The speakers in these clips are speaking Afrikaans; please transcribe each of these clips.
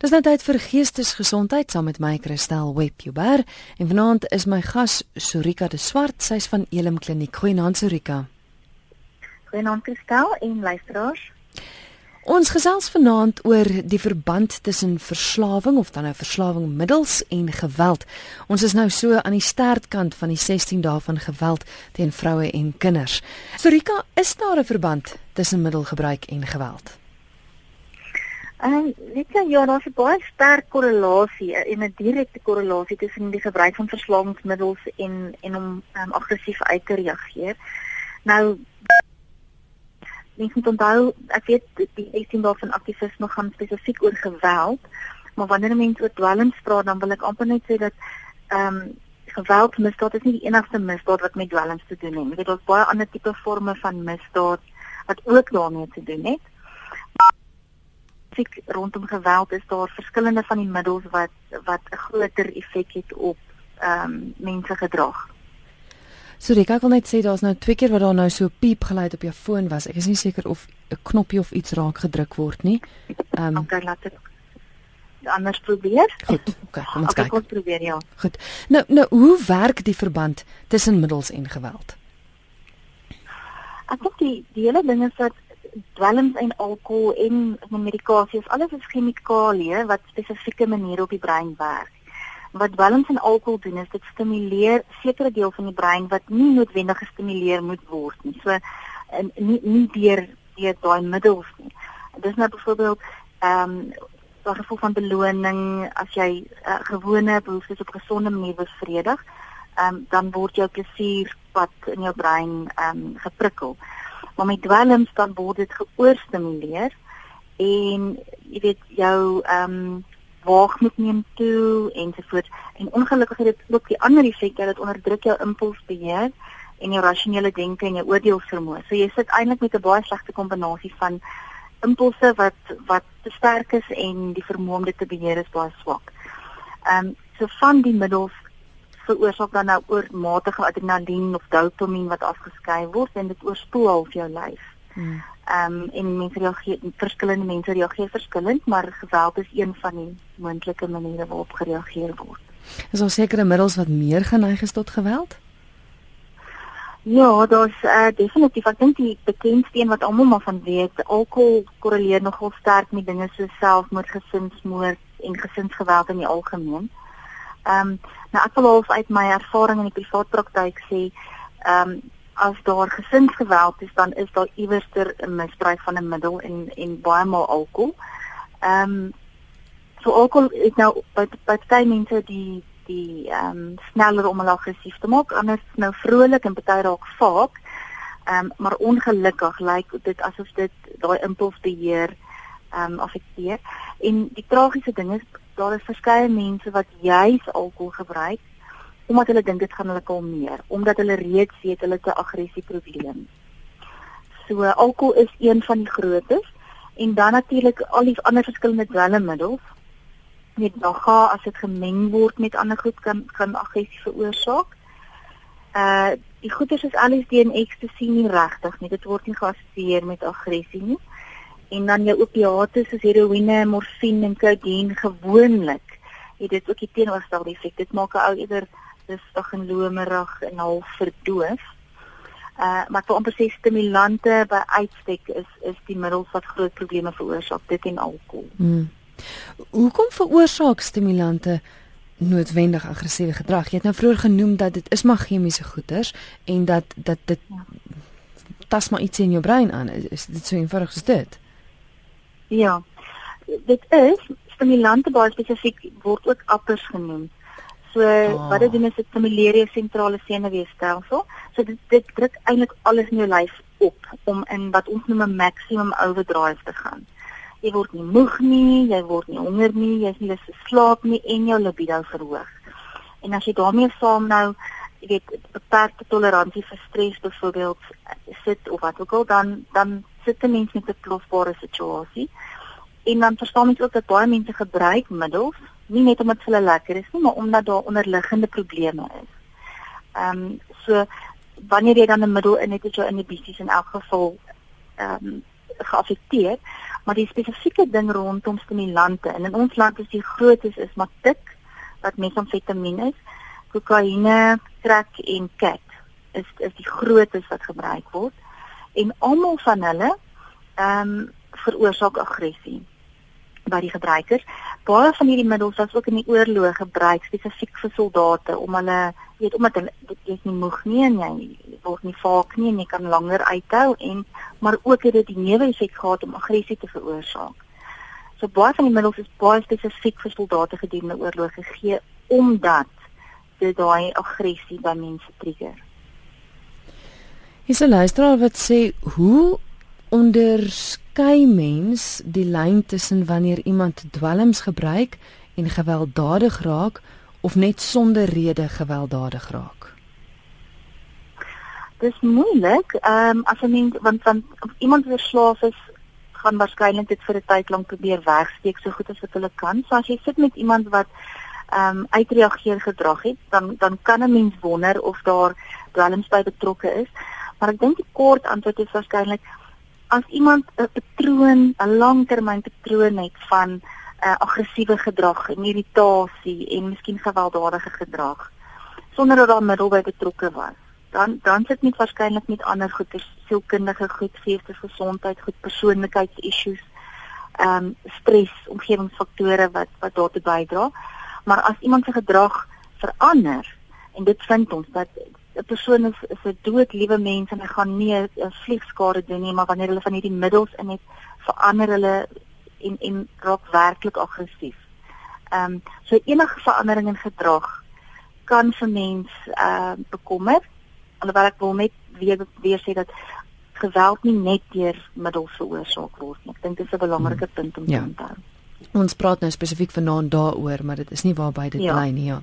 Dis nou tyd vir geestesgesondheid saam met my Christel Webber en vanaand is my gas Sorika de Swart, sy's van Elim Kliniek. Goeienaand Sorika. Goeienaand Christel en luisteraars. Ons gesels vanaand oor die verband tussen verslawing of dan nou verslawingmiddels en geweld. Ons is nou so aan die stertkant van die 16 dae van geweld teen vroue en kinders. Sorika, is daar 'n verband tussen middelgebruik en geweld? Ehm, weet jy ja, daar's 'n baie sterk korrelasie en 'n direkte korrelasie tussen die gebruik van verslawingsmiddels en en om um, aggressief uit te reageer. Nou mens moet onthou, ek weet die 18 dae van aktivisme gaan spesifiek oor geweld, maar wanneer mense oor dwelms praat, dan wil ek amper net sê dat ehm um, geweld misdaad is nie die enigste misdaad wat met dwelms te doen het. Jy weet daar's baie ander tipe forme van misdaad wat ook daarmee te doen het spesifiek rondom geweld is daar verskillende van die middels wat wat 'n groter effek het op ehm um, mense gedrag. So ek wil net sê daar's nou twee keer wat daar nou so piep geluid op jou foon was. Ek is nie seker of 'n knoppie of iets raak gedruk word nie. Ehm um, okay, laat dit anders probeer. Goed, okay, kom ons okay, kyk. Kom probeer ja. Goed. Nou nou hoe werk die verband tussen middels en geweld? Ek dink die die hele ding is dat dwelms en alkohol en medikasie is alles is chemikalieë wat spesifieke maniere op die brein werk. Wat dwelms en alkohol doen is dit stimuleer sekere deel van die brein wat nie noodwendig gestimuleer moet word nie. So en nie nie deur deur daai middels nie. Dis nou byvoorbeeld ehm um, 'n gevoel van beloning as jy uh, gewone behoeftes op gesonde manier bevredig, ehm um, dan word jou plesierpad in jou brein ehm um, geprikkel maar met dwelms dan word dit geoorstimuleer en jy weet jou ehm um, waagmoed neem toe ensovoorts en ongelukkig het dit ook die ander effek dat dit onderdruk jou impulsbeheer en jou rasionele denke en jou oordeelsvermoë. So jy sit eintlik met 'n baie slegte kombinasie van impulse wat wat te sterk is en die vermoë om dit te beheer is baie swak. Ehm um, so van die middels veroorsaak dan nou oormatige adrenalien of dopamien wat afgeskei word en dit oorspoel half jou lyf. Hmm. Ehm um, en mense reageer verskillende mense reageer verskillend, maar geweld is een van die moontlike maniere waarop gereageer word. Is daar sekere middels wat meer geneig is tot geweld? Ja, daar's uh, definitief. Ek dink die bekendste een wat almal maar van weet, alkohol korreleer nogal sterk met dinge soos selfmoord, gesinsmoord en gesinsgeweld in die algemeen. Ehm um, nou ek wil half uit my ervaring in die privaat praktyk sê, ehm um, as daar gesinsgeweld is, dan is daar iewerster 'n misbruik van 'n middel en en baie maal alkohol. Ehm um, so alkohol is nou by by baie mense die die ehm um, sneller om hulle aggressief te maak, anders nou vrolik en baie raak vaak. Ehm um, maar ongelukkig lyk like dit asof dit daai impulsbeheer ehm um, affekteer. En die tragiese ding is daar is verskeie mense wat juis alkohol gebruik omdat hulle dink dit gaan hulle kalmeer, omdat hulle reeds weet hulle het 'n aggressieprobleem. So alkohol is een van die grootes en dan natuurlik al die ander verskillende dwelmmiddels. Net naga as dit gemeng word met ander goed kan kan aggressie veroorsaak. Uh die goeters is LSD en ecstasy nie regtig nie. Dit word nie geassosieer met aggressie nie en dan jou opiate soos heroïne, morfine en kodein gewoonlik het dit ook die teenoorgestelde effek. Dit maak 'n ou eerder rustig en lomerig en half verdoof. Uh maar vir amper sê stimulante by uitstek is is die middels wat groot probleme veroorsaak, dit en alkohol. Hmm. Hoekom veroorsaak stimulante noodwendig aggressiewe gedrag? Jy het nou vroeër genoem dat dit is maar chemiese goeters en dat dat dit ja. tas maar iets in jou brein aan. Is dit so eenvoudig as dit? Ja. Dit is stimulante baie spesifiek word ook appers genoem. So oh. wat dit doen is dit stimuleer jou sentrale senuweestelsel. So dit dit druk eintlik alles in jou lyf op om in wat ons noem 'n maximum overdrive te gaan. Jy word nie moeg nie, jy word nie honger nie, jy is nie lus vir slaap nie en jou libido verhoog. En as jy daarmee saam nou jy weet beperkte toleransie vir stres byvoorbeeld sit of wat ook al dan dan sit 'n mens met 'n plofbare situasie. En dan verstaan mens ook dat baie mense gebruik middels nie net omdat hulle lekker is nie, maar omdat daar onderliggende probleme is. Ehm um, so wanneer jy dan 'n middel in het, is jou inhibisies in elk geval ehm um, geaffekteer, maar die spesifieke ding rondom stimulante en in ons land is die grootes is matik wat metamfetamien is, kokaine, crack en cat is is die grootes wat gebruik word en almal van hulle ehm um, veroorsaak aggressie by die gebruikers. Baie van hierdie middels was ook in die oorlog gebruik spesifiek vir soldate om hulle weet omdat hulle dit is nie moeg nie en jy word nie vaak nie en jy kan langer uithou en maar ook het dit die neeweffek gehad om aggressie te veroorsaak. So baie van die middels is baie spesifiek vir soldate gedurende oorlog gegee omdat dit daai aggressie by mense trigger. Is 'n luisteraar wat sê hoe onderskei mens die lyn tussen wanneer iemand dwelms gebruik en gewelddadig raak of net sonder rede gewelddadig raak? Dis moeilik. Ehm um, as 'n mens want van iemand verslaaf is, gaan waarskynlik dit vir 'n tyd lank probeer wegsteek so goed as wat hulle kan. So as jy sit met iemand wat ehm um, uitreageer gedrag het, dan dan kan 'n mens wonder of daar dwelms by betrokke is. Maar ek dink die kort antwoord is waarskynlik as iemand 'n patroon, 'n langtermynpatroon het van uh, aggressiewe gedrag en irritasie en miskien gewelddadige gedrag sonder dat daar middel by betrokke was, dan dan sit net waarskynlik met ander goeie sielkundige goed, geestesgesondheid, goed persoonlikheidsissues, ehm um, stres, omgewingsfaktore wat wat daartoe bydra. Maar as iemand se gedrag verander en dit vind ons dat 'n persoon is, is 'n doodliewe mens en hy gaan nie 'n vliegskade doen nie, maar wanneer hulle van hierdie middels in het, verander hulle en en raak werklik aggressief. Ehm um, so enige verandering in gedrag kan vir mens ehm uh, bekommer. Alhoewel ek wil net weer weer sê dat geweld nie net deur middels veroorsaak word nie. Ek dink dit is 'n belangrike punt om te ja. onthou. Ons praat nou spesifiek vanaand daaroor, maar dit is nie waarby dit ja. bly nie, ja.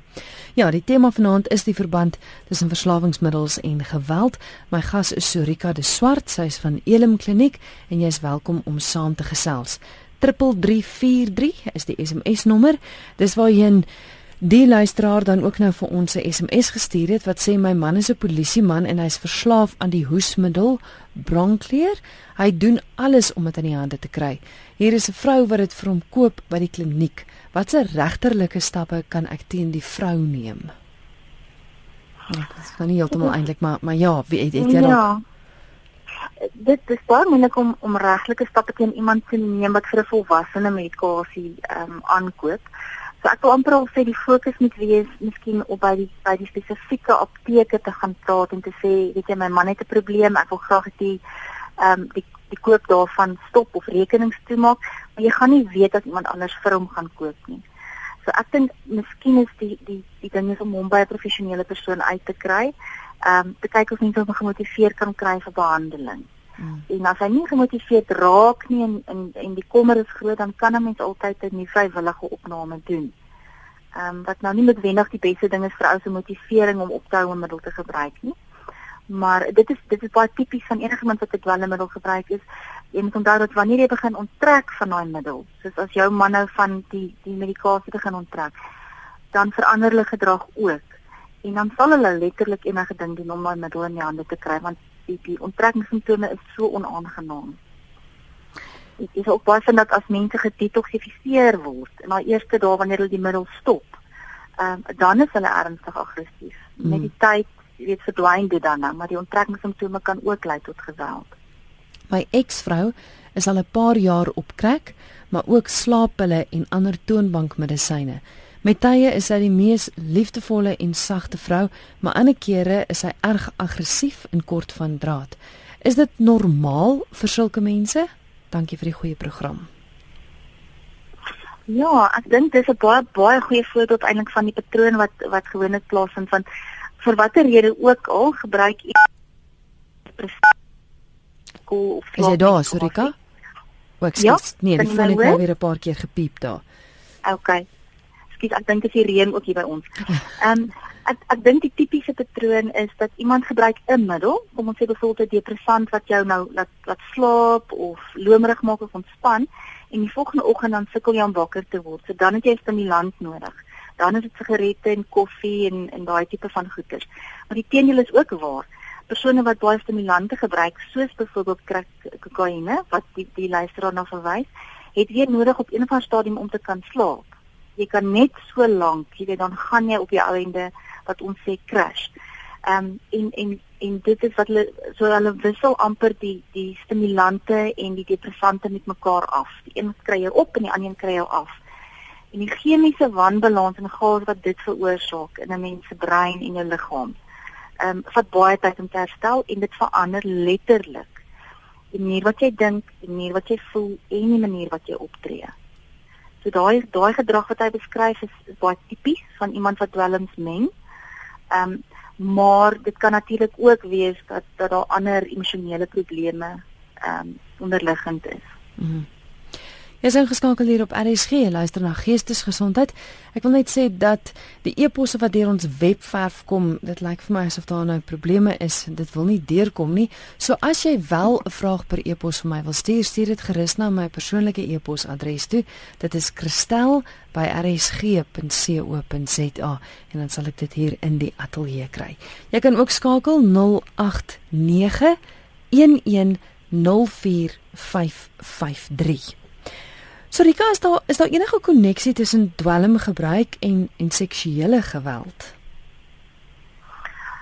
Ja, die tema vanaand is die verband tussen verslawingsmiddels en geweld. My gas is Sorika de Swart, sy is van Elim Kliniek en jy is welkom om saam te gesels. 3343 is die SMS nommer. Dis waar jy Die luisteraar dan ook nou vir ons 'n SMS gestuur het wat sê my man is 'n polisieman en hy's verslaaf aan die hoesmiddel Broncleer. Hy doen alles om dit in die hande te kry. Hier is 'n vrou wat dit vir hom koop by die kliniek. Watse regterlike stappe kan ek teen die vrou neem? Ja, dit is van nie heeltemal eintlik maar maar ja, wie het, het jy dan? Ja. Dit is baie moeilik om om regtelike stappe teen iemand te neem wat vir 'n volwassene medikasie ehm um, aankoop. So ek wil amper al sê die fokus moet wees miskien op by die by die spesifieke apteke te gaan praat en te sê, weet jy, my man het 'n probleem, ek wil graag die ehm um, die die koop daarvan stop of rekenings toemaak, maar jy gaan nie weet dat iemand anders vir hom gaan koop nie. So ek dink miskien is die die die ding is om hom by 'n professionele persoon uit te kry, ehm um, te kyk of mense hom gemotiveer kan kry vir behandeling. Hmm. En as hy nie gemotiveerd raak nie en en en die kommer is groot, dan kan 'n mens altyd 'n nuwe vrywillige opname doen. Ehm um, wat nou nie noodwendig die beste ding is vir ou se motivering om op te hou om middel te gebruik nie. Maar dit is dit is baie tipies van enige iemand wat 'n dwelmmiddel gebruik is. Jy moet onthou dat wanneer jy begin onttrek van daai middel, soos as jou man nou van die die medikasie begin onttrek, dan verander hulle gedrag ook. En dan sal hulle letterlik enige ding doen om daai middel in die hande te kry want die onttrekkingssimptome is so onaangenaam. Dit is ook baie van dat as mense gedetoksifiseer word en na eerste dae wanneer hulle die middel stop, ehm um, dan is hulle ernstig aggressief. Mm. Met die tyd, jy weet, verdwyn dit dan nou, maar die onttrekkingssimptome kan ook lei tot geweld. My eksvrou is al 'n paar jaar op crack, maar ook slaappille en ander toonbankmedisyne. Met tye is sy die mees liefdevolle en sagte vrou, maar ander kere is sy erg aggressief en kort van draad. Is dit normaal vir sulke mense? Dankie vir die goeie program. Ja, ek dink dis 'n baie baie goeie voorbeeld eintlik van die patroon wat wat gewoonlik plaasvind van vir watter rede ook al gebruik jy skool of Is jy daar, Sorika? Wat sê? Ja, nee, die foon het nou weer 'n paar keer gepiep daar. Okay ekskuus, ek dink dit is die reën ook hier by ons. Ehm um, ek ek dink die tipiese patroon is dat iemand gebruik 'n middel, kom ons sê byvoorbeeld 'n depressant wat jou nou laat laat slaap of lomerig maak of ontspan en die volgende oggend dan sukkel jy om wakker te word. So dan het jy stimulant nodig. Dan is dit sigarette en koffie en en daai tipe van goeders. Maar die teendeel is ook waar. persone wat baie stimulante gebruik, soos byvoorbeeld crack kokaine wat die die luisteraar na verwys, het weer nodig op 'n of ander stadium om te kan slaap. Jy kan net so lank, jy weet dan gaan jy op die einde wat ons sê crash. Ehm um, en en en dit is wat hulle so hulle wissel amper die die stimulante en die depressante met mekaar af. Die een kry jy op en die ander kry jy af. En die chemiese wanbalans en gas wat dit veroorsaak in 'n mens se brein en jou liggaam ehm um, vat baie tyd om te herstel en dit verander letterlik die manier wat jy dink, die manier wat jy voel en die manier wat jy optree. So daai daai gedrag wat hy beskryf is, is baie tipies van iemand wat dwelms meng. Ehm um, maar dit kan natuurlik ook wees dat dat daar ander emosionele probleme ehm um, onderliggend is. Mm -hmm. Jy is ingeskakel hier op RSG, luister na Geestesgesondheid. Ek wil net sê dat die e-posse wat deur ons webwerf kom, dit lyk vir my asof daar nou probleme is. Dit wil nie deurkom nie. So as jy wel 'n vraag per e-pos vir my wil stuur, stuur dit gerus na my persoonlike e-posadres toe. Dit is kristel@rsg.co.za en dan sal ek dit hier in die ateljee kry. Jy kan ook skakel 089 11 0453 So Rika, is daar is daar enige koneksie tussen dwelmgebruik en en seksuele geweld?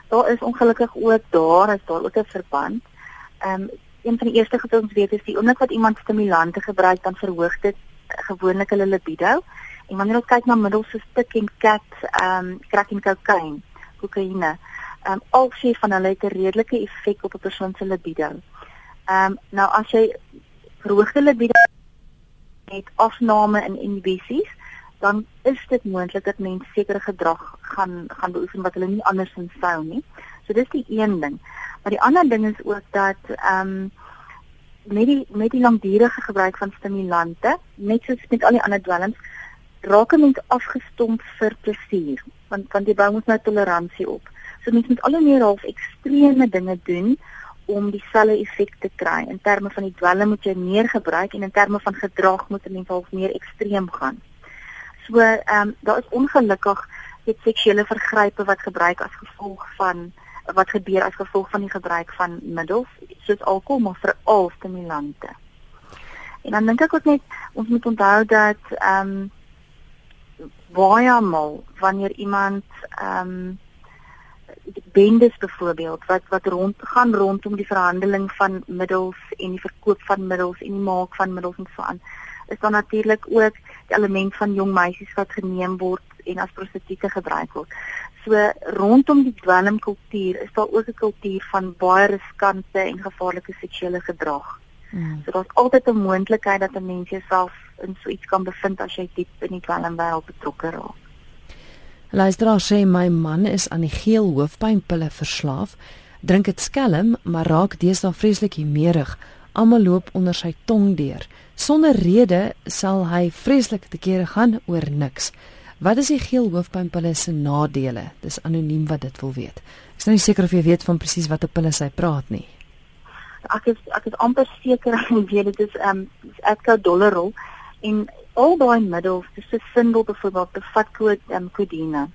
Daar is ongelukkig ook daar, is daar ook 'n verband. Ehm um, een van die eerste goed wat ons weet is die oomblik wat iemand stimulante gebruik, dan verhoog dit gewoonlik hulle libido. En wanneer ons kyk na middels soos tik en cat, ehm um, crack en cocaine, kokaine, ehm um, al sê van hulle het 'n redelike effek op 'n persoon se libido. Ehm um, nou as jy verhoogde libido met afname in inhibisies, dan is dit moontlik dat mense sekere gedrag gaan gaan beoefen wat hulle nie andersins sou nie. So dis die een ding. Maar die ander ding is ook dat ehm um, met die met die langdurige gebruik van stimulante, net soos met al die ander dwelms, raak 'n mens afgestomp vir plesier, want want jy bou mos nou toleransie op. So mens moet al hoe meer half ekstreme dinge doen om dieselfde effek te kry. In terme van die dwelm moet jy meer gebruik en in terme van gedrag moet 'n mens half meer ekstreem gaan. So ehm um, daar is ongelukkig dit seksuele vergrype wat gebruik as gevolg van wat gebeur as gevolg van die gebruik van middels soos alkohol maar veral stimulante. En dan dink ek ook net ons moet onthou dat ehm um, baie maal wanneer iemand ehm um, bendes byvoorbeeld wat wat rond gaan rondom die verhandeling van middels en die verkoop van middels en die maak van middels en so aan is dan natuurlik ook die element van jong meisies wat geneem word en as prostituie gebruik word. So rondom die dwelmkultuur is daar ook 'n kultuur van baie riskante en gevaarlike seksuele gedrag. Hmm. So daar's altyd 'n moontlikheid dat 'n mens jouself in so iets kan bevind as jy diep in die dwelmwêreld betrokke raak. Luisteraar sê my man is aan die geel hoofpynpille verslaaf. Drink dit skelm, maar raak deesdae vreeslik hiemerig. Almal loop onder sy tong deur. Sonder rede sal hy vreeslik te kere gaan oor niks. Wat is die geel hoofpynpille se nadele? Dis anoniem wat dit wil weet. Ek is nou nie seker of jy weet van presies watter pille hy praat nie. Ek is ek is amper seker ek weet dit is ehm um, Dollarol en al daai middels, dis 'n sindel byvoorbeeld, bevat kode um, kodine.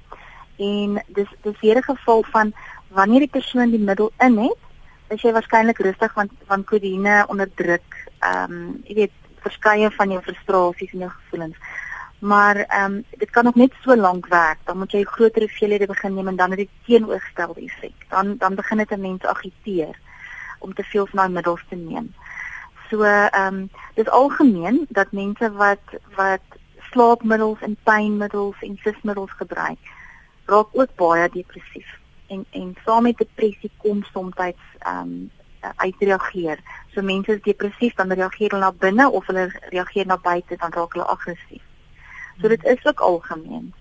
En dis dis weer 'n geval van wanneer die persoon die middel in het, is jy waarskynlik rustig want van kodine onderdruk, ehm um, jy weet, verskeie van jou frustrasies en jou gevoelens. Maar ehm um, dit kan nog net so lank werk. Dan moet jy groter hoeveelhede begin neem en dan het dit teenoorgestelde effek. Dan dan begin dit 'n mens agiteer om te veel van daai middels te neem. So ehm um, dis algemeen dat mense wat wat slaapmiddels en pynmiddels en susmiddels gebruik, raak ook baie depressief. En en saam met depressie kom soms ehm um, uitreageer. So mense is depressief dan reageer hulle na binne of hulle reageer na buite dan raak hulle aggressief. So dit is ook algemeen.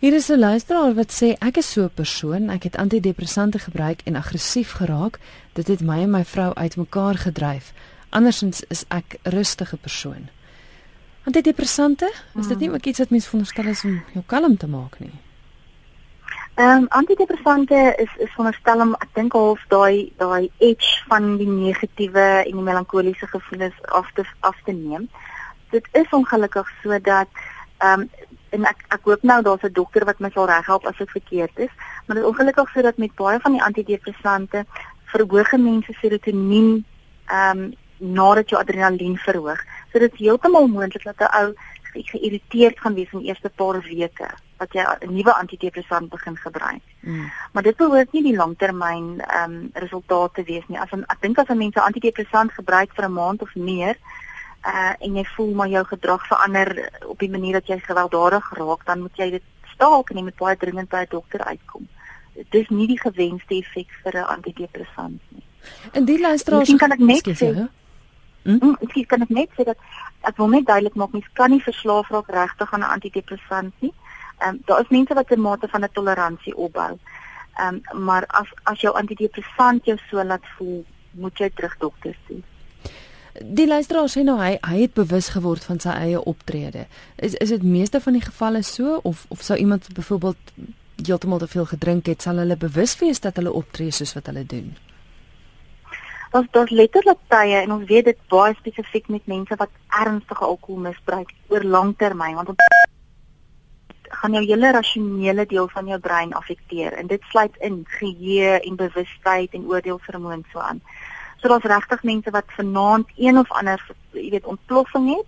Hier is 'n luisteraar wat sê ek is so 'n persoon, ek het antidepressante gebruik en aggressief geraak. Dit het my en my vrou uitmekaar gedryf. Andersins is ek 'n rustige persoon. Antidepressante, is dit nie ook iets wat mens veronderstel is om jou kalm te maak nie? Ehm um, antidepressante is is veronderstel om ek dink half daai daai edge van die negatiewe en die melankoliese gevoelens af te af te neem. Dit is ongelukkig sodat ehm um, en ek ek hoop nou daar's 'n dokter wat my sal reghelp as dit verkeerd is, maar dit is ongelukkig sodat met baie van die antidepressante verhoog mense serotonien ehm um, nadat jou adrenalien verhoog. So dit is heeltemal moontlik dat 'n ou geïrriteerd gaan wees in die eerste paar weke wat jy 'n nuwe antidepressant begin gebruik. Mm. Maar dit behoort nie die langtermyn ehm um, resultate wees nie. As ek dink as 'n mens 'n antidepressant gebruik vir 'n maand of meer, uh en jy voel maar jou gedrag verander op die manier dat jy gewelddadig raak, dan moet jy dit staak en jy moet baie dringend by 'n dokter uitkom. Dit is nie die gewenste effek vir 'n antidepressant nie. En die luisteraars kan ek net sê, hm? hm? ek kan ek net sê dat ek wil net duidelik maak mens kan nie verslaaf raak regtig aan 'n antidepressant nie. Ehm um, daar is mense wat 'n mate van 'n toleransie opbou. Ehm um, maar as as jou antidepressant jou so laat voel, moet jy terug dokter sien. Die luisteraar sê nou hy hy het bewus geword van sy eie optrede. Is is dit meeste van die gevalle so of of sou iemand byvoorbeeld heeltemal te veel gedrink het, sal hulle bewus wees dat hulle optree soos wat hulle doen? Ons dors letterlik tye en ons weet dit baie spesifiek met mense wat ernstige alkohol misbruik oor lang termyn want ons gaan jou hele rasionele deel van jou brein affekteer en dit sluit in geheue en bewustheid en oordeelvermoë so aan. So daar's regtig mense wat vanaand een of ander, jy weet, ontploffing het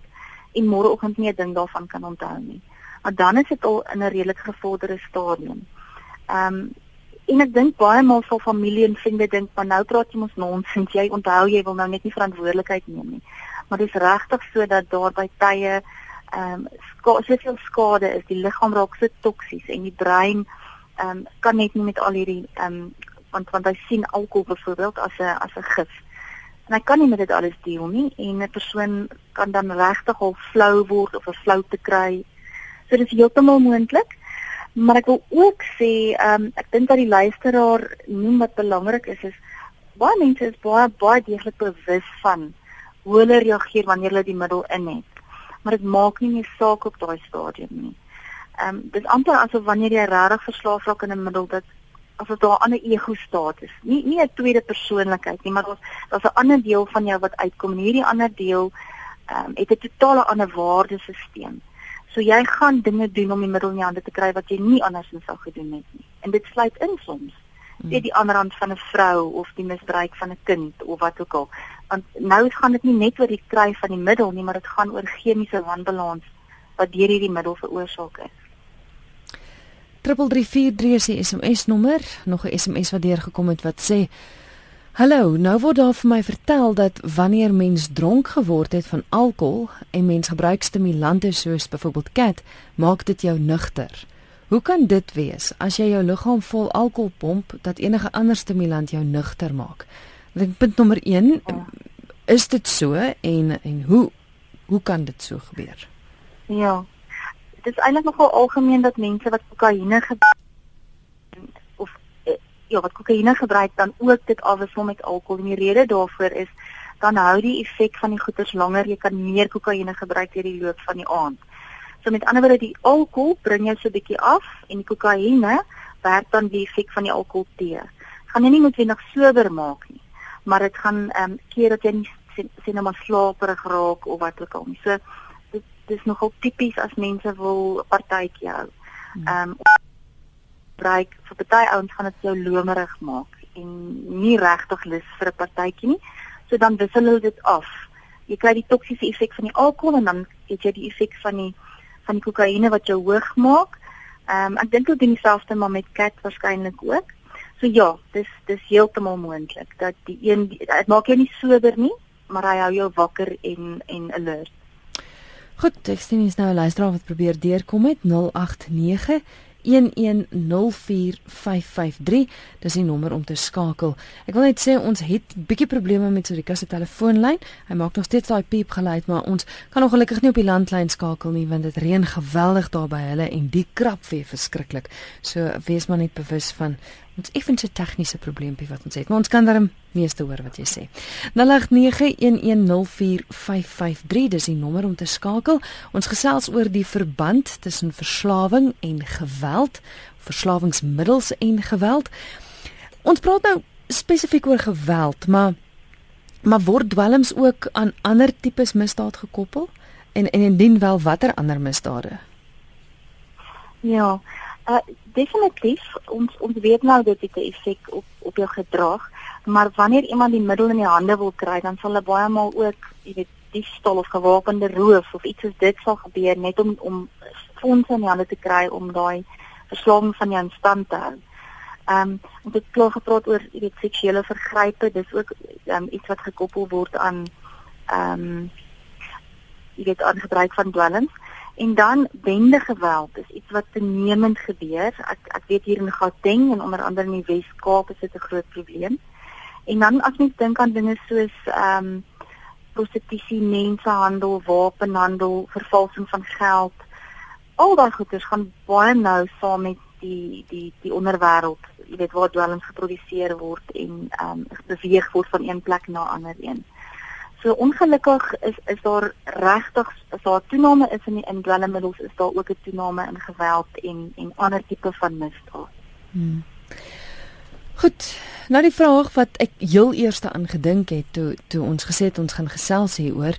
en môreoggend nie 'n ding daarvan kan onthou nie. Maar dan is dit al in 'n redelik gevorderde stadium. Ehm um, en ek dink baie maal sal familie en vriende dink, "Maar nou praat jy mos nonsens. Jy onthou jy wil nou net nie verantwoordelikheid neem nie." Maar dit is regtig so dat daar by tye ehm um, ska soveel skade is, die liggaam raak so toksies en die brein ehm um, kan net nie met al hierdie ehm um, want want hy sien alkohol byvoorbeeld as 'n as 'n gif. En hy kan nie met dit alles deel nie en 'n persoon kan dan regtig al flou word of 'n flou te kry. So dit is heeltemal moontlik. Maar ek wil ook sê, ehm um, ek dink dat die luisteraar noem wat belangrik is is baie mense is baie baie deeglik bewus van hoe hulle reageer wanneer hulle die middel in het. Maar dit maak nie meer saak op daai stadium nie. Ehm um, dis amper asof wanneer jy regtig verslaaf raak aan 'n middel dat asof daar 'n ander ego status. Nie nie 'n tweede persoonlikheid nie, maar daar's daar's 'n ander deel van jou wat uitkom en hierdie ander deel ehm um, het 'n totale ander waardesisteem. So jy gaan dinge doen om die middel in jou hande te kry wat jy nie andersins sou gedoen het nie. En dit sluit in soms hmm. sê die ander hand van 'n vrou of die misbruik van 'n kind of wat ook al. Want nou gaan dit nie net oor die kry van die middel nie, maar dit gaan oor chemiese wanbalans wat deur hierdie middel veroorsaak is. 3343 is die SMS nommer, nog 'n SMS wat deurgekom het wat sê: "Hallo, nou word daar vir my vertel dat wanneer mens dronk geword het van alkohol en mens gebruik stimulante soos byvoorbeeld cat, maak dit jou nugter. Hoe kan dit wees as jy jou liggaam vol alkohol pomp dat enige ander stimulant jou nugter maak?" Dit punt nommer 1, is dit so en en hoe hoe kan dit so gebeur? Ja, dit is eintlik nogal algemeen dat mense wat kokaine gebruik of eh, ja, wat kokaine gebruik dan ook dit afwissel met alkohol. En die rede daarvoor is dan hou die effek van die goeters langer. Jy kan meer kokaine gebruik deur die loop van die aand. So met ander woorde, die alkohol bring jou so 'n bietjie af en die kokaine werk dan die effek van die alkohol teë. Gaan jy nie noodwendig sober maak nie, maar dit gaan ehm um, keer dat jy nie sien nou maar slaperig raak of wat ook al nie. So dis nogal tipies as mense wil partytjie hou. Hmm. Ehm um, gebruik vir party ouens gaan dit jou lomerig maak en nie regtig lus vir 'n partytjie nie. So dan wissel hulle dit af. Jy kry die toksiese effek van die alkohol en dan het jy die effek van die van die kokaine wat jou hoog maak. Ehm um, ek dink dit dieselfde maar met cat waarskynlik ook. So ja, dis dis heeltemal moontlik dat die een dit maak jou nie sober nie, maar hy hou jou wakker en en alert. Goed, ek sien jy's nou 'n luisteraar wat probeer deurkom met 089 1104553 dis die nommer om te skakel. Ek wil net sê ons het bietjie probleme met Sorika se telefoonlyn. Hy maak nog steeds daai piep geluid, maar ons kan ongelukkig nie op die landlyn skakel nie want dit reën geweldig daar by hulle en die krap weer verskriklik. So wees maar net bewus van Ons effens 'n tegniese probleempie wat ons het, maar ons kan darm meeste hoor wat jy sê. 0891104553 dis die nommer om te skakel. Ons gesels oor die verband tussen verslawing en geweld, verslawingsmiddels en geweld. Ons praat nou spesifiek oor geweld, maar maar word dwelms ook aan ander tipes misdaad gekoppel? En en indien wel watter ander misdade? Ja. Uh definitief ons ons weet nou dat dit 'n effek op op jou gedrag, maar wanneer iemand die middel in die hande wil kry, dan sal hulle baie maal ook, jy weet, diefstal of gewapende roof of iets soos dit sal gebeur net om om fondse in die hande te kry om daai verslawing van jou in stand te hou. Ehm um, ons het klaar gepraat oor jy weet seksuele vergrype, dis ook um, iets wat gekoppel word aan ehm um, jy weet aan gebruik van dwelms en dan bende geweld is iets wat toenemend gebeur. Ek ek weet hier in Gauteng en onder andere in die Wes-Kaap is dit 'n groot probleem. En dan as mens dink aan dinge soos ehm um, prostitusie, mensenhandel, wapenhandel, vervalsing van geld, al daai goeders gaan baie nou saam met die die die onderwêreld, jy weet waar dwelms geproduseer word en ehm um, beweeg word van een plek na ander een. So ongelukkig is is daar regtig as daar toename is in die indwelmiddels is daar ook 'n toename in geweld en en ander tipe van misdaad. Hmm. Goed. Nou die vraag wat ek heel eerste aan gedink het toe toe ons gesê het ons gaan gesels hieroor,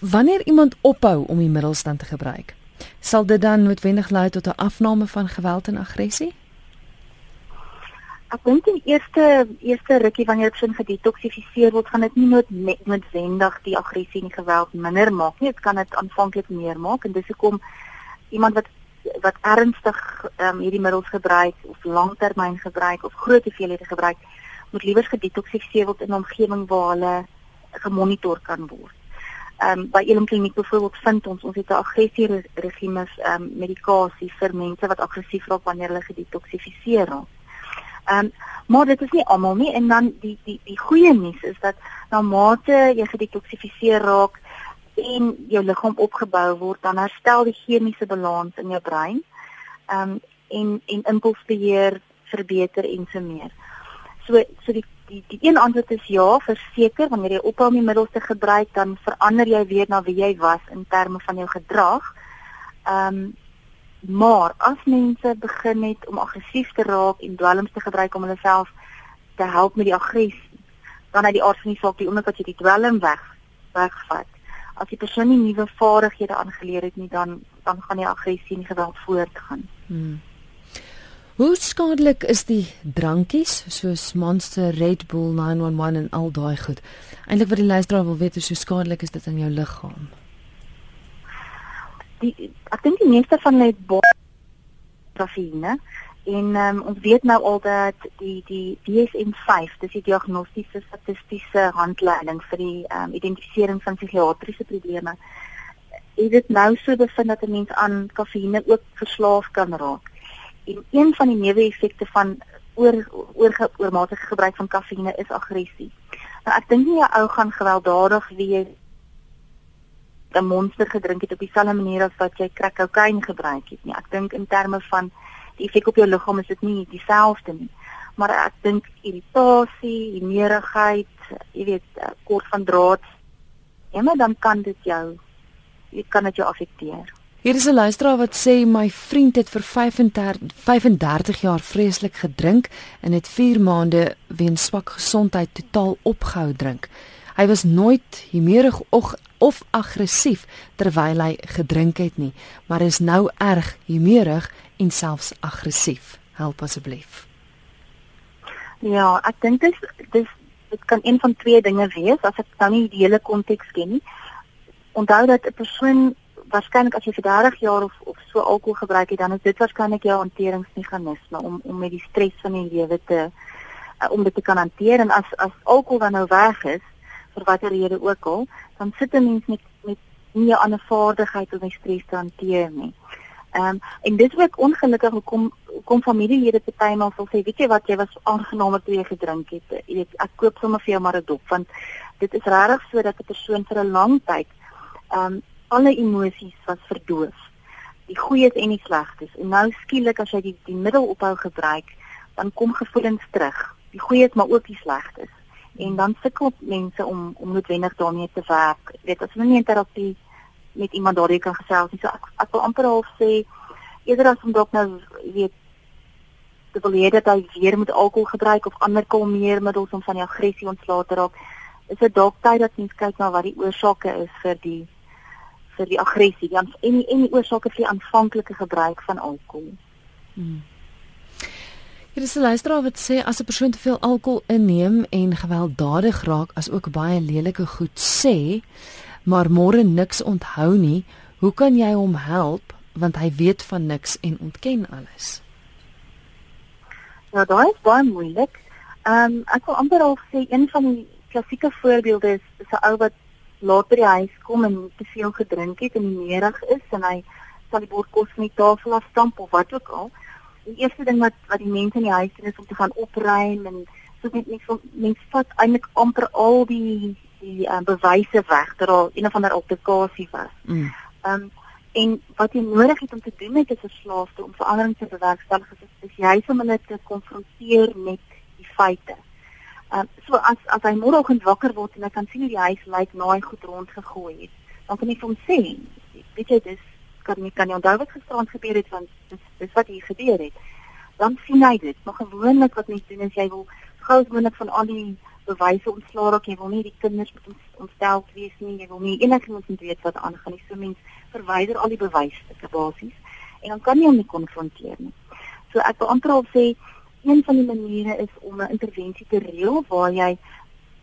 wanneer iemand ophou om die middels dan te gebruik, sal dit dan noodwendig lei tot 'n afname van geweld en aggressie? Ek dink die eerste eerste rukkie wanneer dit sin gedetoksifiseer word, gaan dit nie nood noodwendig die aggressie en die geweld minder maak nie. Dit kan dit aanvanklik meer maak en dis hoekom iemand wat wat ernstig um, hierdie middels gebruik of langtermyn gebruik of groot hoeveelhede gebruik, moet liewer gedetoksifiseer word in 'n omgewing waar hulle gemonitor kan word. Ehm um, by Elim Kliniek byvoorbeeld vind ons ons het 'n aggressie regimes ehm um, medikasie vir mense wat aggressief raak wanneer hulle gedetoksifiseer raak. Ehm um, maar dit is nie almal nie en dan die die die goeie nuus is dat na mate jy gedetoksifiseer raak en jou liggaam opgebou word, dan herstel die chemiese balans in jou brein. Ehm um, en en impulsbeheer verbeter en so meer. So so die die die een antwoord is ja, verseker wanneer jy ophou om die middels te gebruik, dan verander jy weer na wie jy was in terme van jou gedrag. Ehm um, Maar as mense begin het om aggressief te raak en dwelms te gebruik om hulle self te help met die aggressie, dan uit die aard van die saak die oomblik wat jy die dwelm weg wegvat. As die persoon nie nuwe vaardighede aangeleer het nie, dan dan gaan die aggressie en geweld voortgaan. Hmm. Hoe skadelik is die drankies soos Monster, Red Bull, 911 en al daai goed? Eintlik wat die luisteraar wil weet is hoe skadelik is dit aan jou liggaam? Die ek dink die meeste van hulle het baie kafeïne en um, ons weet nou al dat die die DSM-5 dis die diagnostiese statistiese handleiding vir die um, identifisering van psigiatriese probleme is dit nou so bevind dat 'n mens aan kafeïne ook verslaaf kan raak. En een van die neeweffekte van oor oor oormatige gebruik van kafeïne is aggressie nou ek dink nie 'n ou gaan gewelddadig wees 'n monster gedrink het op dieselfde manier as wat jy crack kokain gebruik het nie. Ek dink in terme van die effek op jou liggaam is dit nie dieselfde nie. Maar ek dink irritasie, neerigheid, jy weet, kort van draad, emme dan kan dit jou dit kan dit jou affekteer. Hier is 'n luisteraar wat sê my vriend het vir 35 35 jaar vreeslik gedrink en het 4 maande weens swak gesondheid totaal opgehou drink. Hy was nooit humeurig of of aggressief terwyl hy gedrink het nie, maar is nou erg humeurig en selfs aggressief. Help asseblief. Ja, ek dink dit dis dit kan een van twee dinge wees as ek nou nie die hele konteks ken nie. Onthou dat 'n persoon waarskynlik as jy vir 30 jaar of of so alkohol gebruik het, dan is dit waarskynlik jou hanteringsmeganisme om om met die stres van die lewe te uh, om dit te kan hanteer en as as alkohol dan nou weg is, vir watter rede ook al, dan sit 'n mens met met nie 'n ander vaardigheid om stres te hanteer nie. Ehm um, en dit ook ongelukkig kom kom familielede partymal sal sê, weet jy wat, jy was aangenaam toe jy gedrink het. Jy weet, ek koop sommer vir jou maar 'n dop want dit is regtig so dat 'n persoon vir 'n lang tyd ehm um, alle emosies was verdoof. Die goeies en die slegtes. En nou skielik as jy die die middel ophou gebruik, dan kom gevoelens terug. Die goeies maar ook die slegtes en dan sukkel mense om om noodwendig daarmee te werk. Jy weet, as hulle nie in terapie met iemand daardie kan gesels nie. So ek ek wil amper half sê eerder as om dalk nou weet te wil hê dat hy weer moet alkohol gebruik of ander kalmeermiddels om van die aggressie ontslae te raak, is dit dalk tyd dat mens kyk na wat die oorsake is vir die vir die aggressie, die en die, en die oorsake vir die aanvanklike gebruik van alkohol. Hmm. Hier is 'n luisteraar wat sê as 'n persoon te veel alkohol inneem en gewelddadig raak, as ook baie lelike goed sê, maar môre niks onthou nie, hoe kan jy hom help want hy weet van niks en ontken alles? Nou, daai is baie moeilik. Ehm um, ek wil amper al sê een van die klassieke voorbeelde is 'n ou wat laat by die huis kom en te veel gedrink het en neerig is en hy sal die bord kos van die tafel af stamp of wat ook al. Die eerste ding wat wat die mense in die huis doen is om te gaan opruim en so net net so mense vat eintlik amper al die die um, bewyse weg dat daar een of ander alterkasie was. Mm. Ehm mm. um, en wat jy nodig het om te doen met 'n verslaafde om verandering te bewerkstellig is, is jy om hulle te konfronteer met die feite. Um, so as as hy môreoggend wakker word en hy kan sien hoe die huis lyk na hy goed rondgegooi het, dan kan vir hom sê, weet jy dis kan nie kan nie onthou wat gisterand gebeur het want dis dis wat hier gebeur het. Dan sien hy dit. Maar gewoonlik wat mense doen is jy wil gou gewoonlik van al die bewyse ontslaa raak. Jy wil nie die kinders met ontstel wees nie. Jy wil nie enigiemand moet weet wat aangaan nie. So mense verwyder al die bewyse basies en dan kan jy hom nie konfronteer nie. So ek wil amper al sê een van die maniere is om 'n intervensie te reël waar jy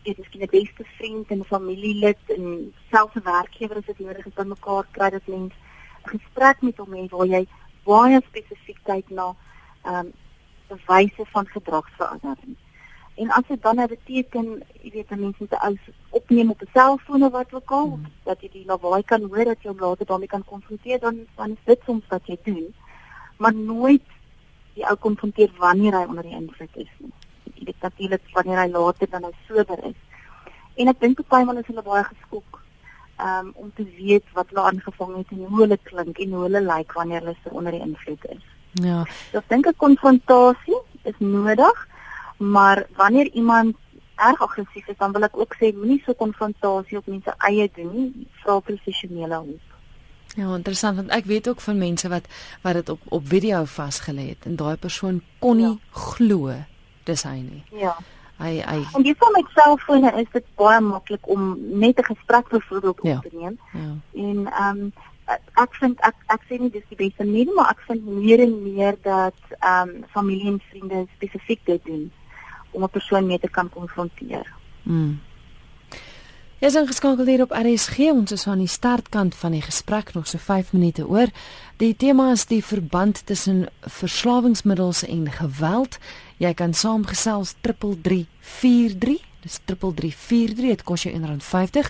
dit is 'n beste vriend en 'n familielid en selfs 'n werkgewer as dit nodig is bymekaar kry dat mens 'n gesprek met hom hê waar jy baie spesifiek kyk na ehm um, bewyse van gedragsverandering. En as dit dan nou beteken, jy weet, mense moet alles opneem op 'n selfoon of wat ook al, mm. dat jy die lawaai kan hoor dat jy hom later daarmee kan konfronteer, dan dan is dit soms wat jy doen. Maar nooit die ou konfronteer wanneer hy onder die invloed is nie. Jy weet natuurlik wanneer hy later dan nou sober is. En ek dink partymal is hulle baie geskok um, om te weet wat hulle aangevang het en hoe hulle klink en hoe hulle lyk wanneer hulle so onder die invloed is. Ja. So ek dink 'n konfrontasie is nodig, maar wanneer iemand erg aggressief is, dan wil ek ook sê moenie so konfrontasie op mense eie doen nie, vra professionele hulp. Ja, interessant want ek weet ook van mense wat wat dit op op video vasgelê het en daai persoon kon nie ja. glo dis hy nie. Ja. Hy hy En dis van my selfone is dit baie maklik om net 'n gesprek byvoorbeeld op ja. te neem. Ja. En ehm um, ek vind ek ek sê nie dis die beste nie, maar ek vind meer en meer dat ehm um, familie en vriende spesifiek dit doen om 'n persoon mee te kan konfronteer. Mm. Jy is ingeskakel hier op RSG. Ons is aan die startkant van die gesprek nog so 5 minute oor. Die tema is die verband tussen verslawingsmiddels en geweld. Jy kan saamgesels 3343. Dis 3343. Dit kos jou R1.50.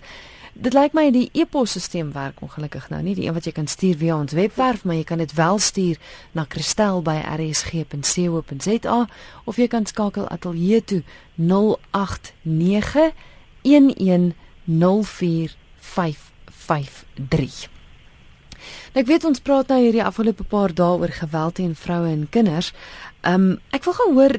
Dit lyk my die e-posstelsel werk ongelukkig nou nie die een wat jy kan stuur via ons webwerf maar jy kan dit wel stuur na kristel@rsg.co.za of jy kan skakel ateljee toe 089 11 0891104553. Nou ek weet ons praat nou hierdie afgelope paar dae oor geweld teen vroue en kinders. Um ek wil gou hoor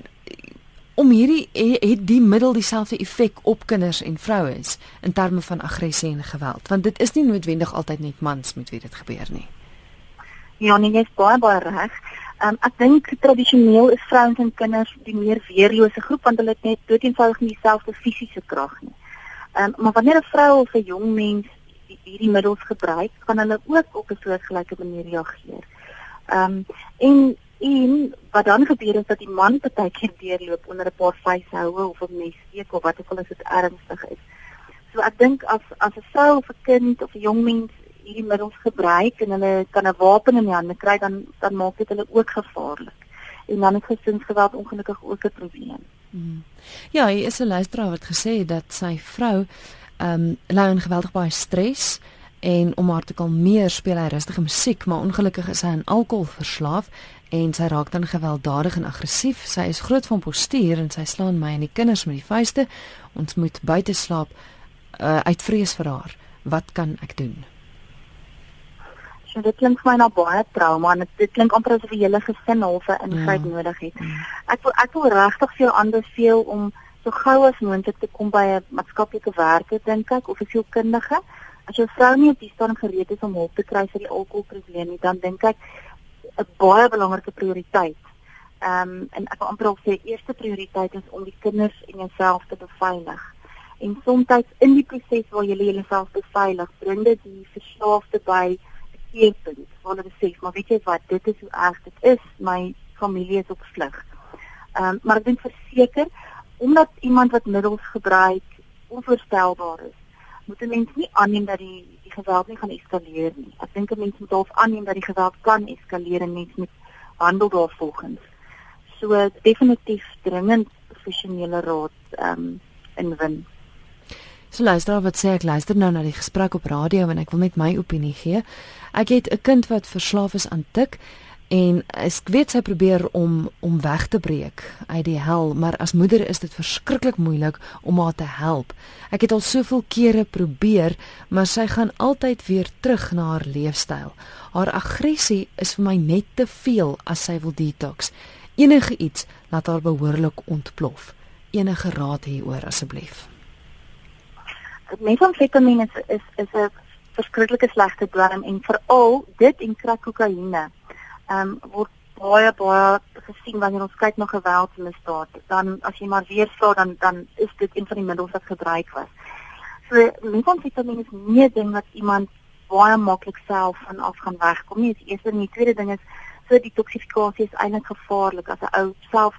om hierdie het die middel dieselfde effek op kinders en vrouens in terme van aggressie en geweld want dit is nie noodwendig altyd net mans met wie dit gebeur nie. Ja, nee, jy's baie baie reg. Um, ek dink tradisioneel is vrouens en kinders die meer weerlose groep want hulle het net doeteenvoudig nie dieselfde fisiese krag nie. Ehm um, maar wanneer 'n vrou of 'n jong mens hierdie middels gebruik, kan hulle ook op 'n soortgelyke manier reageer. Ehm um, en en wat dan gebeur is dat die man partykeer deurloop onder 'n paar vuishoue of 'n messteek of wat ook al as dit ernstig is. So ek dink as as 'n vrou of 'n kind of 'n jong mens hierdie middels gebruik en hulle kan 'n wapen in die hande kry dan dan maak dit hulle ook gevaarlik. En dan is gesinsgeweld ongelukkig ook 'n probleem. Hmm. Ja, hy is 'n luisteraar wat gesê het dat sy vrou ehm um, ly in geweldig baie stres en om haar te kalmeer speel hy rustige musiek, maar ongelukkig is hy aan alkohol verslaaf en sy raak dan gewelddadig en aggressief. Sy is groot van postuur en sy slaan my en die kinders met die vuiste. Ons moet buite slaap uh, uit vrees vir haar. Wat kan ek doen? So dit klink vir my na baie trauma en dit klink amper asof die hele gesin halfe ingryp ja. nodig het. Ja. Ek wil ek wil regtig vir jou aanbeveel om so gou as moontlik te kom by 'n maatskaplike werker dink ek of 'n sielkundige. As jou vrou nie op die stadium gereed is om hulp te kry vir die alkoholprobleem nie, dan dink ek 'n baie belangrike prioriteit. Ehm um, en ek wil amper sê eerste prioriteit is om die kinders en jouself te beveilig En soms in die proses waar jy jouself beveilig, bring dit die verslaafde by keerpunt waar hulle sê, maar weet jy wat, dit is hoe erg dit is, my familie is op vlug. Ehm um, maar ek dink verseker omdat iemand wat middels gebruik onvoorstelbaar is, moet 'n mens nie aanneem dat die die geweld nie gaan eskaleer nie. Ek dink 'n mens moet half aanneem dat die geweld kan eskaleer en mens moet handel daarvolgens. So definitief dringend professionele raad ehm um, inwin. So luister wat sê ek luister nou na die gesprek op radio en ek wil net my opinie gee. Ek het 'n kind wat verslaaf is aan tik en ek weet sy probeer om om weg te breek uit die hel, maar as moeder is dit verskriklik moeilik om haar te help. Ek het al soveel kere probeer, maar sy gaan altyd weer terug na haar leefstyl. Haar aggressie is vir my net te veel as sy wil detox. Enige iets laat haar behoorlik ontplof. Enige raad hieroor asseblief. Metamfetamien is is is 'n verskriklike slegte dwelm en veral dit en crack kokaine ehm um, word baie baie gesien wanneer ons kyk na geweldsmisdaad. Dan as jy maar weer vra dan dan is dit een van die middels wat gebruik was. So metamfetamine is nie 'n ding wat iemand baie maklik self van af gaan wegkom nie. Die eerste en die tweede ding is so die toksifikasie is eintlik gevaarlik as 'n ou self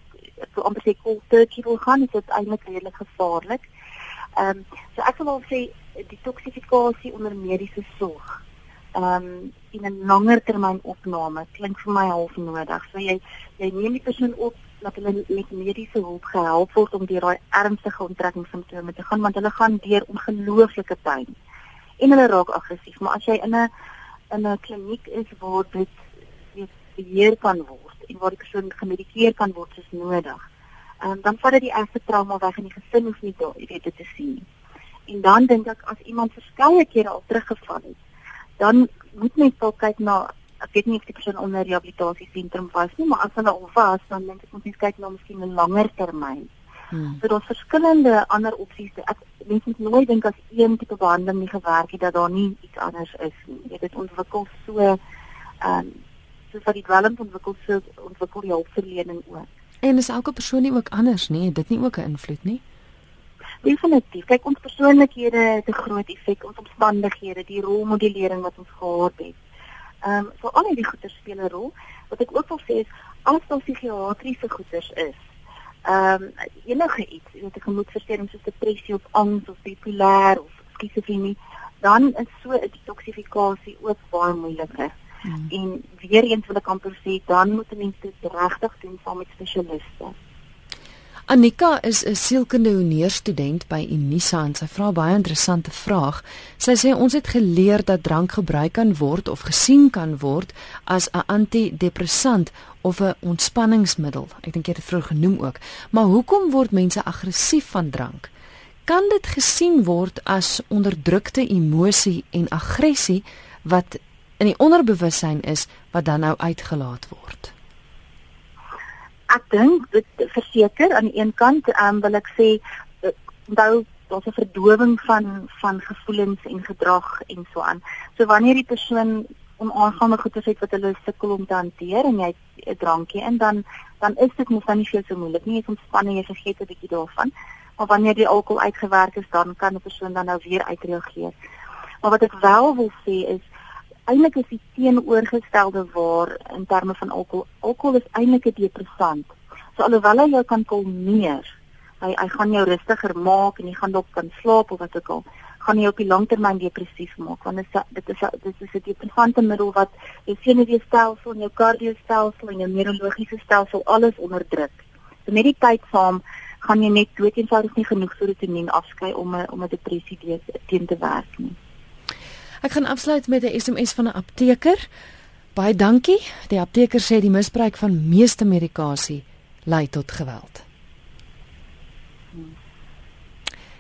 so amper sê cold turkey wil gaan, is dit eintlik redelik gevaarlik. Ehm um, so ek wil al sê die toksifikasie onder mediese sorg ehm um, in 'n langer termyn opname klink vir my half nodig. So jy jy neem die persoon op dat hulle met mediese hulp gehelp word om deur daai ernstige onttrekkingssimptome te gaan want hulle gaan deur ongelooflike pyn en hulle raak aggressief. Maar as jy in 'n in 'n kliniek is waar dit beheer kan word en waar die persoon gemedikeer kan word soos nodig, ehm um, dan vat dit die ergste trauma weg en die gesin hoef nie daar weet dit te sien. En dan dink ek as iemand verskeie kere al teruggeval het dan moet mens wel kyk na ek weet nie of die persoon onder rehabilitasie sentrum was nie, maar as hulle al was, dan dink ek moet mens kyk na miskien 'n langer termyn. Hmm. So daar's verskillende ander opsies. Ek mens moet nooit dink as een tipe behandeling nie gewerk het dat daar nie iets anders is nie. Jy dit ontwikkel so ehm um, so vir die dwelm ontwikkel so ontwikkel die hulpverlening ook. En is elke persoon nie ook anders nie? Dit nie ook 'n invloed nie? Definitief. Kyk, ons persoonlikhede het 'n groot effek, ons omstandighede, die rolmodellering wat ons gehad het. Ehm, um, so al die goeters speel 'n rol. Wat ek ook wil sê is as daar psigiatriese goeters is, ehm um, enige iets, jy weet 'n gemoedversteuring soos depressie of angs of bipolêr of skizofrenie, dan is so 'n detoksifikasie ook baie moeiliker. Hmm. En weer eens wil ek amper sê, dan moet mense dit regtig doen saam met spesialiste. Anika is 'n sielkunde honeurstudent by Unisa en sy vra baie interessante vraag. Sy sê ons het geleer dat drank gebruik kan word of gesien kan word as 'n antidepressant of 'n ontspanningsmiddel. Ek dink jy het dit vroeg genoem ook. Maar hoekom word mense aggressief van drank? Kan dit gesien word as onderdrukte emosie en aggressie wat in die onderbewussyn is wat dan nou uitgelaat word? Ek dink dit verseker aan een kant um, wil ek sê eh, onthou daar's 'n verdowing van van gevoelens en gedrag en so aan. So wanneer die persoon onaangename goeie het wat hulle sukkel om te hanteer en jy 'n drankie in dan dan is dit mos dan nie veel so moeilik nie. Jy ontspan en jy vergeet 'n bietjie daarvan. Maar wanneer die alkohol uitgewerk is, dan kan 'n persoon dan nou weer uitreageer. Maar wat ek wel wil sê is eintlik is die teenoorgestelde waar in terme van alkohol. Alkohol is eintlik 'n depressant. So alhoewel hy jou kan kalmeer, hy hy gaan jou rustiger maak en jy gaan dalk kan slaap of wat ook al, gaan jy op die langtermyn depressief maak want dit is dit is dit is 'n depressante middel wat jou senuweestelsel en jou kardioostelsel en jou neurologiese stelsel alles onderdruk. So met die tyd saam gaan jy net dood eenvoudig nie genoeg serotonien afskei om 'n om 'n depressie teen te werk nie. Ek gaan afsluit met 'n SMS van 'n apteker. Baie dankie. Die apteker sê die misbruik van meeste medikasie lei tot geweld. Hmm.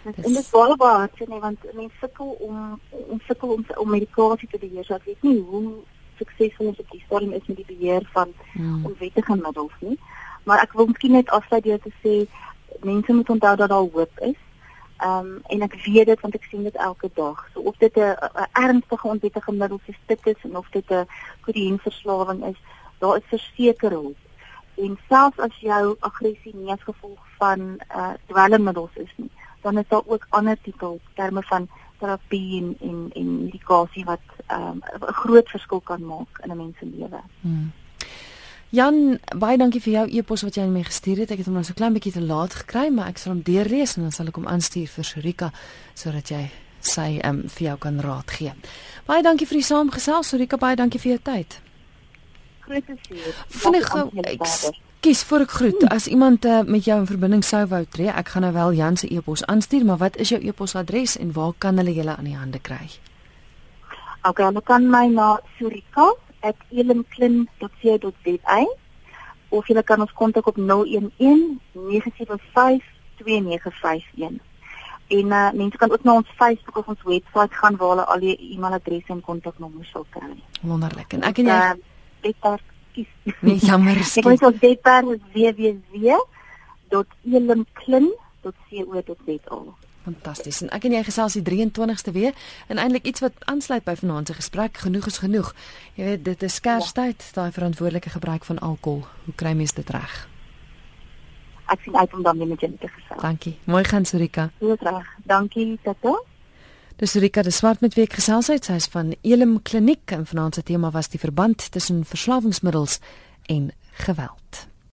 En dit is baie sê nee want mense sukkel om om sukkel om om medikasie te beheer. So ek weet nie hoe suksesvol ons op die stadium is met die beheer van hmm. onwettige middels nie. Maar ek wil miskien net afsluit deur te sê mense moet onthou dat daar hoop is. Ehm um, en ek weet dit want ek sien dit elke dag. So of dit 'n ernstige onwettige middel se stuk is en of dit 'n kodeïnverslawing is, daar is verseker hulp. En selfs as jou aggressie nie as gevolg van uh dwelmmiddels is nie, dan is daar ook ander tipe terme van terapie en en en medikasie wat ehm, 'n um, groot verskil kan maak in 'n mens se lewe. Hmm. Jan, baie dankie vir jou e-pos wat jy aan my gestuur het. Ek het hom nou so klein bietjie te laat gekry, maar ek sal hom deurlees en dan sal ek hom aanstuur vir Sorika sodat jy sy ehm um, vir jou kan raad gee. Baie dankie vir die saamgesels, Sorika. Baie dankie vir jou tyd. Groot plesier. Vinnig kies voor ek groet. As iemand uh, met jou in verbinding sou wou tree, ek gaan nou wel Jan se e-pos aanstuur, maar wat is jou e-posadres en waar kan hulle julle aan die hande kry? OK, hulle kan my na surika@elimklin.co.za of jy kan ons kontak op 011 975 2951. En uh, mense kan ook na ons Facebook of ons webwerf gaan waar hulle al die e-mailadresse en kontaknommers sal kry. Wonderlik. En ek en jy uh, Webwerf kies. Nee, jammer. Ek wil ons webwerf www.elimklin.co.za. Fantasties. En ek en jy gesels die 23ste weer en eintlik iets wat aansluit by vanaand se gesprek, genoeg is genoeg. Jy weet, dit is Kerstyd, daai verantwoordelike gebruik van alkohol. Hoe kry mens dit reg? Ek sien uit om dan weer met julle te gesels. Dankie. Mooi gaan Surika. Goed reg. Dankie, Tata. Dis Surika de Swart met wie ek gesels het. Sy is van Elim Kliniek en vanaand se tema was die verband tussen verslawingsmiddels en geweld.